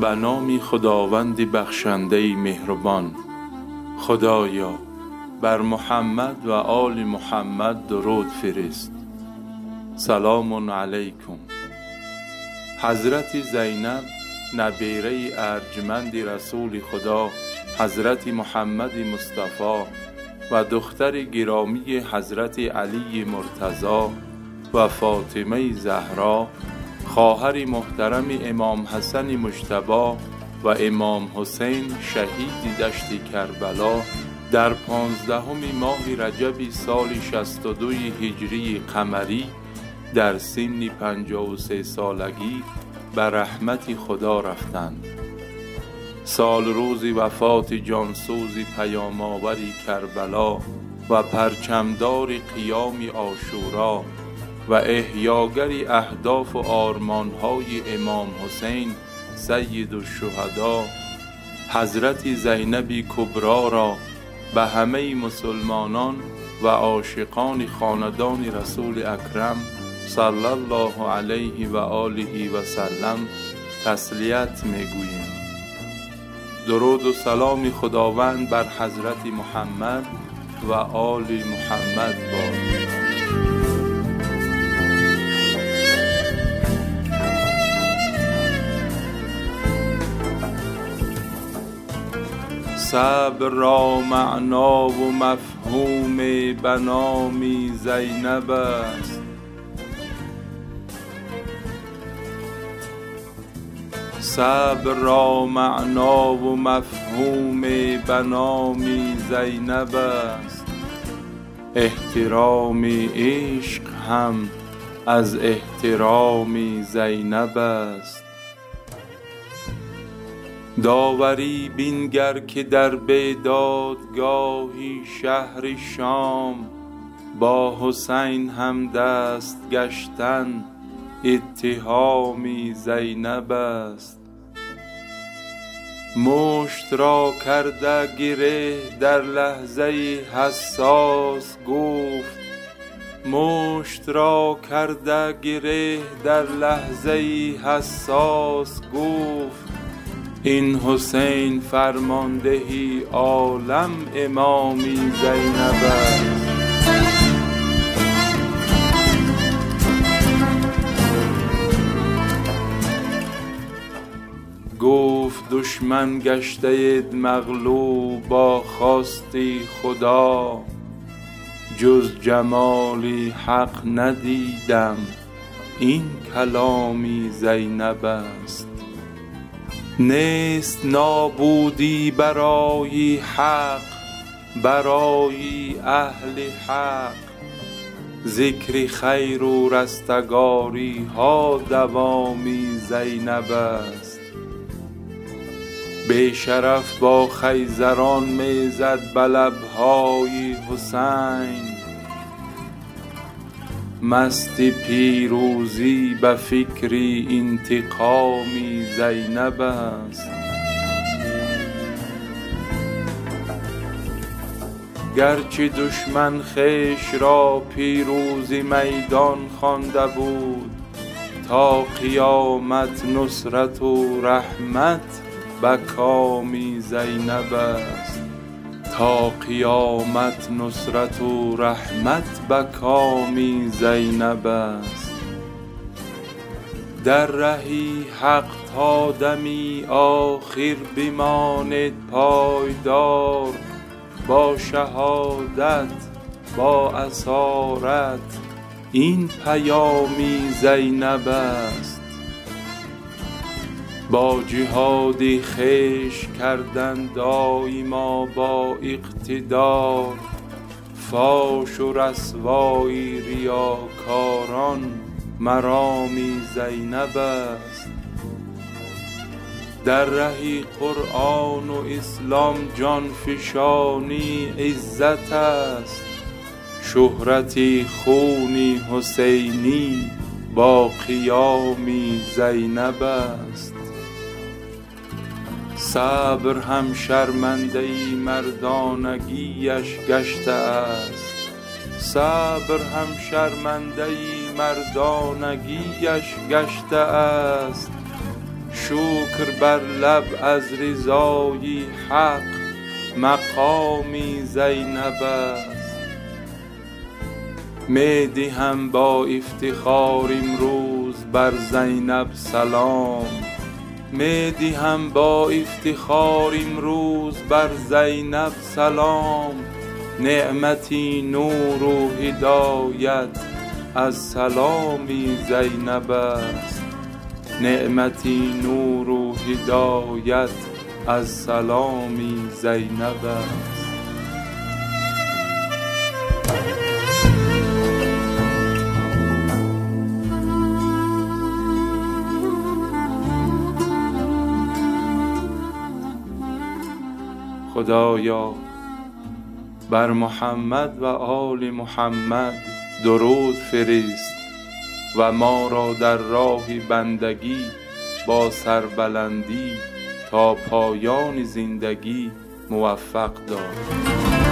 به نام خداوند بخشنده مهربان. خدایا بر محمد و آل محمد درود فرست. سلام علیکم. حضرت زینب نبیره ارجمند رسول خدا حضرت محمد مصطفی و دختر گرامی حضرت علی مرتضی و فاطمه زهرا خواهر محترم امام حسن مجتبی و امام حسین شهید دشت کربلا در پانزدهم ماه رجب سال 62 هجری قمری در سن 53 سالگی به رحمت خدا رفتند. سال روز وفات جانسوز پیام آوری کربلا و پرچمدار قیام آشورا و احیاگر اهداف و آرمانهای امام حسین سید الشهدا حضرت زینب کبرا را به همه مسلمانان و عاشقان خاندان رسول اکرم صلی الله علیه و آله و سلم تسلیت می‌گوییم. درود و سلام خداوند بر حضرت محمد و آل محمد باد. صبر را معنا و مفهوم به نام زینب است. صبر را معنا و مفهوم به نام زینب است. احترام عشق هم از احترام زینب است. داوری بنگر که در بیدادگاهی شهر شام با حسین همدست گشتن اتهام زینب است. مشت را کرده گره در لحظه حساس گفت. مشت را کرده گره در لحظه حساس گفت. این حسین فرمانده عالم امامی زینب است گفت دشمن گشته اید مغلوب با خواست خدا. جز جمال حق ندیدم این کلام زینب است. نیست نابودی برای حق برای اهل حق. ذکر خیر و رستگاری ها دوامی زینب است. بی شرف با خیزران می زد به لبهای حسین. مست پیروزی به فکر انتقام زینب است. گرچه دشمن خویش را پیروز میدان خوانده بود تا قیامت نصرت و رحمت به کام زینب است. تا قیامت نصرت و رحمت به کام زینب است. در ره حق تا دمی آخر بماند پایدار با شهادت با اسارت این پیام زینب است. با جهاد خویش کردن دایما با اقتدار فاش و رسوای ریاکاران مرام زینب است. در ره قرآن و اسلام جان فشانی عزت است. شهرت خون حسینی با قیام زینب است. صبر هم شرمنده مردانگیش گشته است. شکر بر لب از رضای حق مقامی زینب است. می دهم با افتخار امروز بر زینب سلام. می دهم با افتخار امروز بر زینب سلام. نعمتی نور و هدایت از سلام زینب است. نعمتی نور و هدایت از سلام زینب است. خدایا. بر محمد و آل محمد درود فرست و ما را در راه بندگی با سربلندی تا پایان زندگی موفق دار.